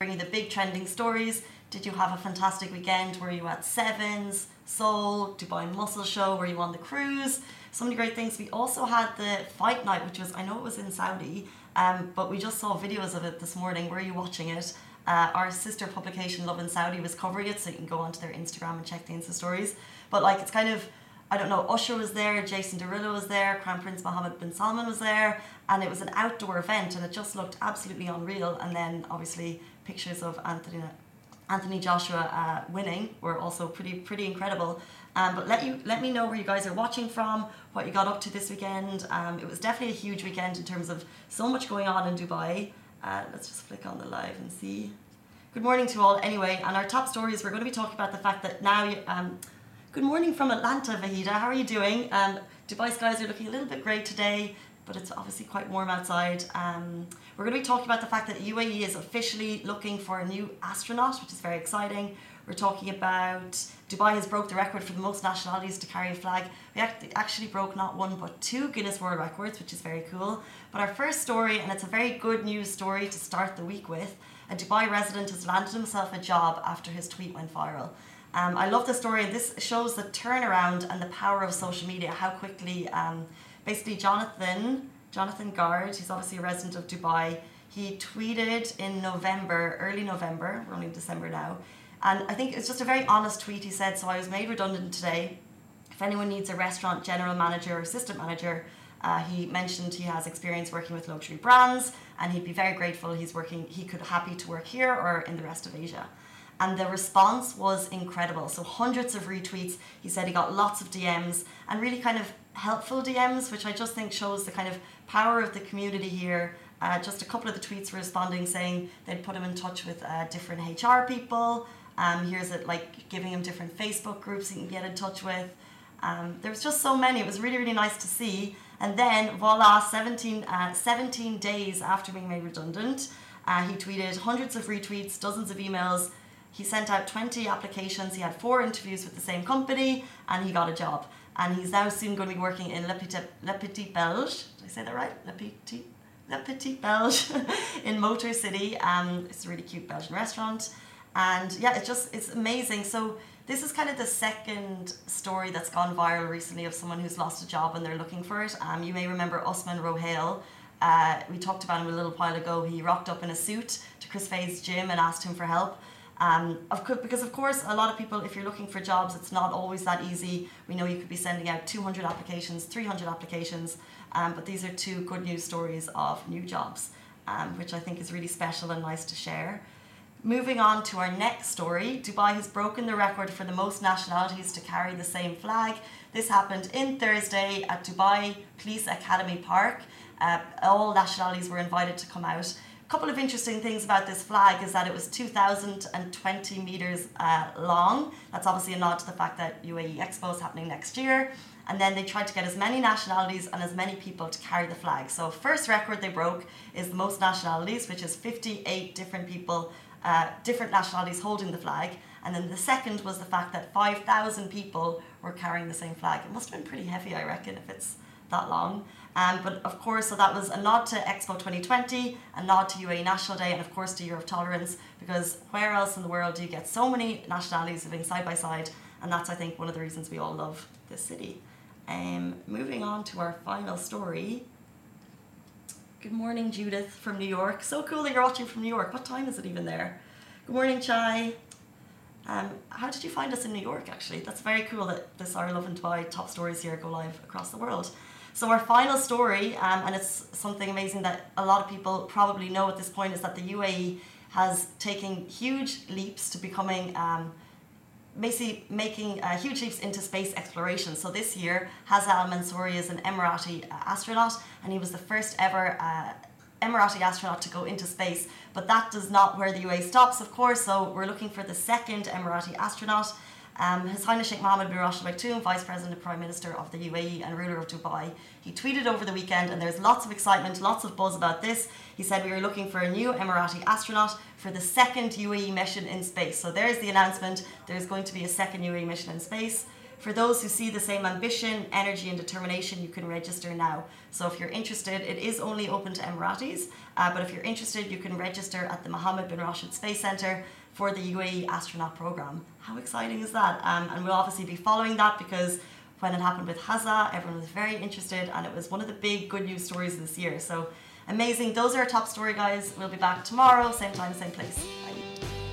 bringing the big trending stories. Did you have a fantastic weekend? Were you at Sevens, Sole, Dubai Muscle Show? Were you on the cruise? So many great things. We also had the fight night, which was, I know it was in Saudi, um, but we just saw videos of it this morning. Were you watching it? Uh, our sister publication, Lovin Saudi, was covering it, so you can go onto their Instagram and check the Insta stories. But like, it's kind of I don't know, Usher was there, Jason Derulo was there, Crown Prince Mohammed bin Salman was there, and it was an outdoor event and it just looked absolutely unreal. And then obviously pictures of Anthony Anthony Joshua uh, winning were also pretty pretty incredible. Um, but let you let me know where you guys are watching from, what you got up to this weekend. Um, it was definitely a huge weekend in terms of so much going on in Dubai. Uh, let's just flick on the live and see. Good morning to all. Anyway, and our top stories we're going to be talking about the fact that now. Um, Good morning from Atlanta, Vahida. How are you doing? Um, Dubai skies are looking a little bit grey today, but it's obviously quite warm outside. Um, we're going to be talking about the fact that UAE is officially looking for a new astronaut, which is very exciting. We're talking about Dubai has broke the record for the most nationalities to carry a flag. We actually broke not one but two Guinness World Records, which is very cool. But our first story, and it's a very good news story to start the week with, a Dubai resident has landed himself a job after his tweet went viral. Um, I love the story, and this shows the turnaround and the power of social media. How quickly, um, basically, Jonathan Jonathan Guard, he's obviously a resident of Dubai. He tweeted in November, early November. We're only in December now, and I think it's just a very honest tweet. He said, "So I was made redundant today. If anyone needs a restaurant general manager or assistant manager." Uh, he mentioned he has experience working with luxury brands and he'd be very grateful he's working he could happy to work here or in the rest of asia and the response was incredible. So hundreds of retweets. He said he got lots of DMs and really kind of helpful DMs, which I just think shows the kind of power of the community here. Uh, just a couple of the tweets responding saying they'd put him in touch with uh, different HR people. Um, here's it like giving him different Facebook groups he can get in touch with. Um, there was just so many. It was really, really nice to see. And then, voila, 17, uh, 17 days after being made redundant, uh, he tweeted hundreds of retweets, dozens of emails, he sent out 20 applications. He had four interviews with the same company and he got a job. And he's now soon going to be working in Le Petit, Le Petit Belge. Did I say that right? Le Petit, Le Petit Belge in Motor City. Um, it's a really cute Belgian restaurant. And yeah, it's just, it's amazing. So this is kind of the second story that's gone viral recently of someone who's lost a job and they're looking for it. Um, you may remember Osman Rohail. Uh, we talked about him a little while ago. He rocked up in a suit to Chris Fay's gym and asked him for help. Um, of co- because of course, a lot of people, if you're looking for jobs, it's not always that easy. We know you could be sending out 200 applications, 300 applications, um, but these are two good news stories of new jobs, um, which I think is really special and nice to share. Moving on to our next story, Dubai has broken the record for the most nationalities to carry the same flag. This happened in Thursday at Dubai Police Academy Park. Uh, all nationalities were invited to come out couple of interesting things about this flag is that it was 2,020 metres uh, long. That's obviously a nod to the fact that UAE Expo is happening next year. And then they tried to get as many nationalities and as many people to carry the flag. So, first record they broke is the most nationalities, which is 58 different people, uh, different nationalities holding the flag. And then the second was the fact that 5,000 people were carrying the same flag. It must have been pretty heavy, I reckon, if it's that long. Um, but of course, so that was a nod to Expo 2020, a nod to UAE National Day, and of course to Year of Tolerance, because where else in the world do you get so many nationalities living side by side? And that's, I think, one of the reasons we all love this city. Um, moving on to our final story. Good morning, Judith from New York. So cool that you're watching from New York. What time is it even there? Good morning, Chai. Um, how did you find us in New York, actually? That's very cool that this Our Lovin Dubai top stories here go live across the world. So our final story, um, and it's something amazing that a lot of people probably know at this point, is that the UAE has taken huge leaps to becoming um, basically making uh, huge leaps into space exploration. So this year, Hazza Al Mansouri is an Emirati uh, astronaut, and he was the first ever uh, Emirati astronaut to go into space. But that does not where the UAE stops, of course. So we're looking for the second Emirati astronaut. Um, His Highness Sheikh Mohammed bin Rashid Al Maktoum, Vice President and Prime Minister of the UAE and ruler of Dubai, he tweeted over the weekend, and there's lots of excitement, lots of buzz about this. He said we are looking for a new Emirati astronaut for the second UAE mission in space. So there's the announcement. There's going to be a second UAE mission in space. For those who see the same ambition, energy, and determination, you can register now. So if you're interested, it is only open to Emiratis, uh, but if you're interested, you can register at the Mohammed bin Rashid Space Centre for the UAE astronaut program. How exciting is that? Um, and we'll obviously be following that because when it happened with Hazza, everyone was very interested, and it was one of the big good news stories this year. So amazing. Those are our top story, guys. We'll be back tomorrow, same time, same place.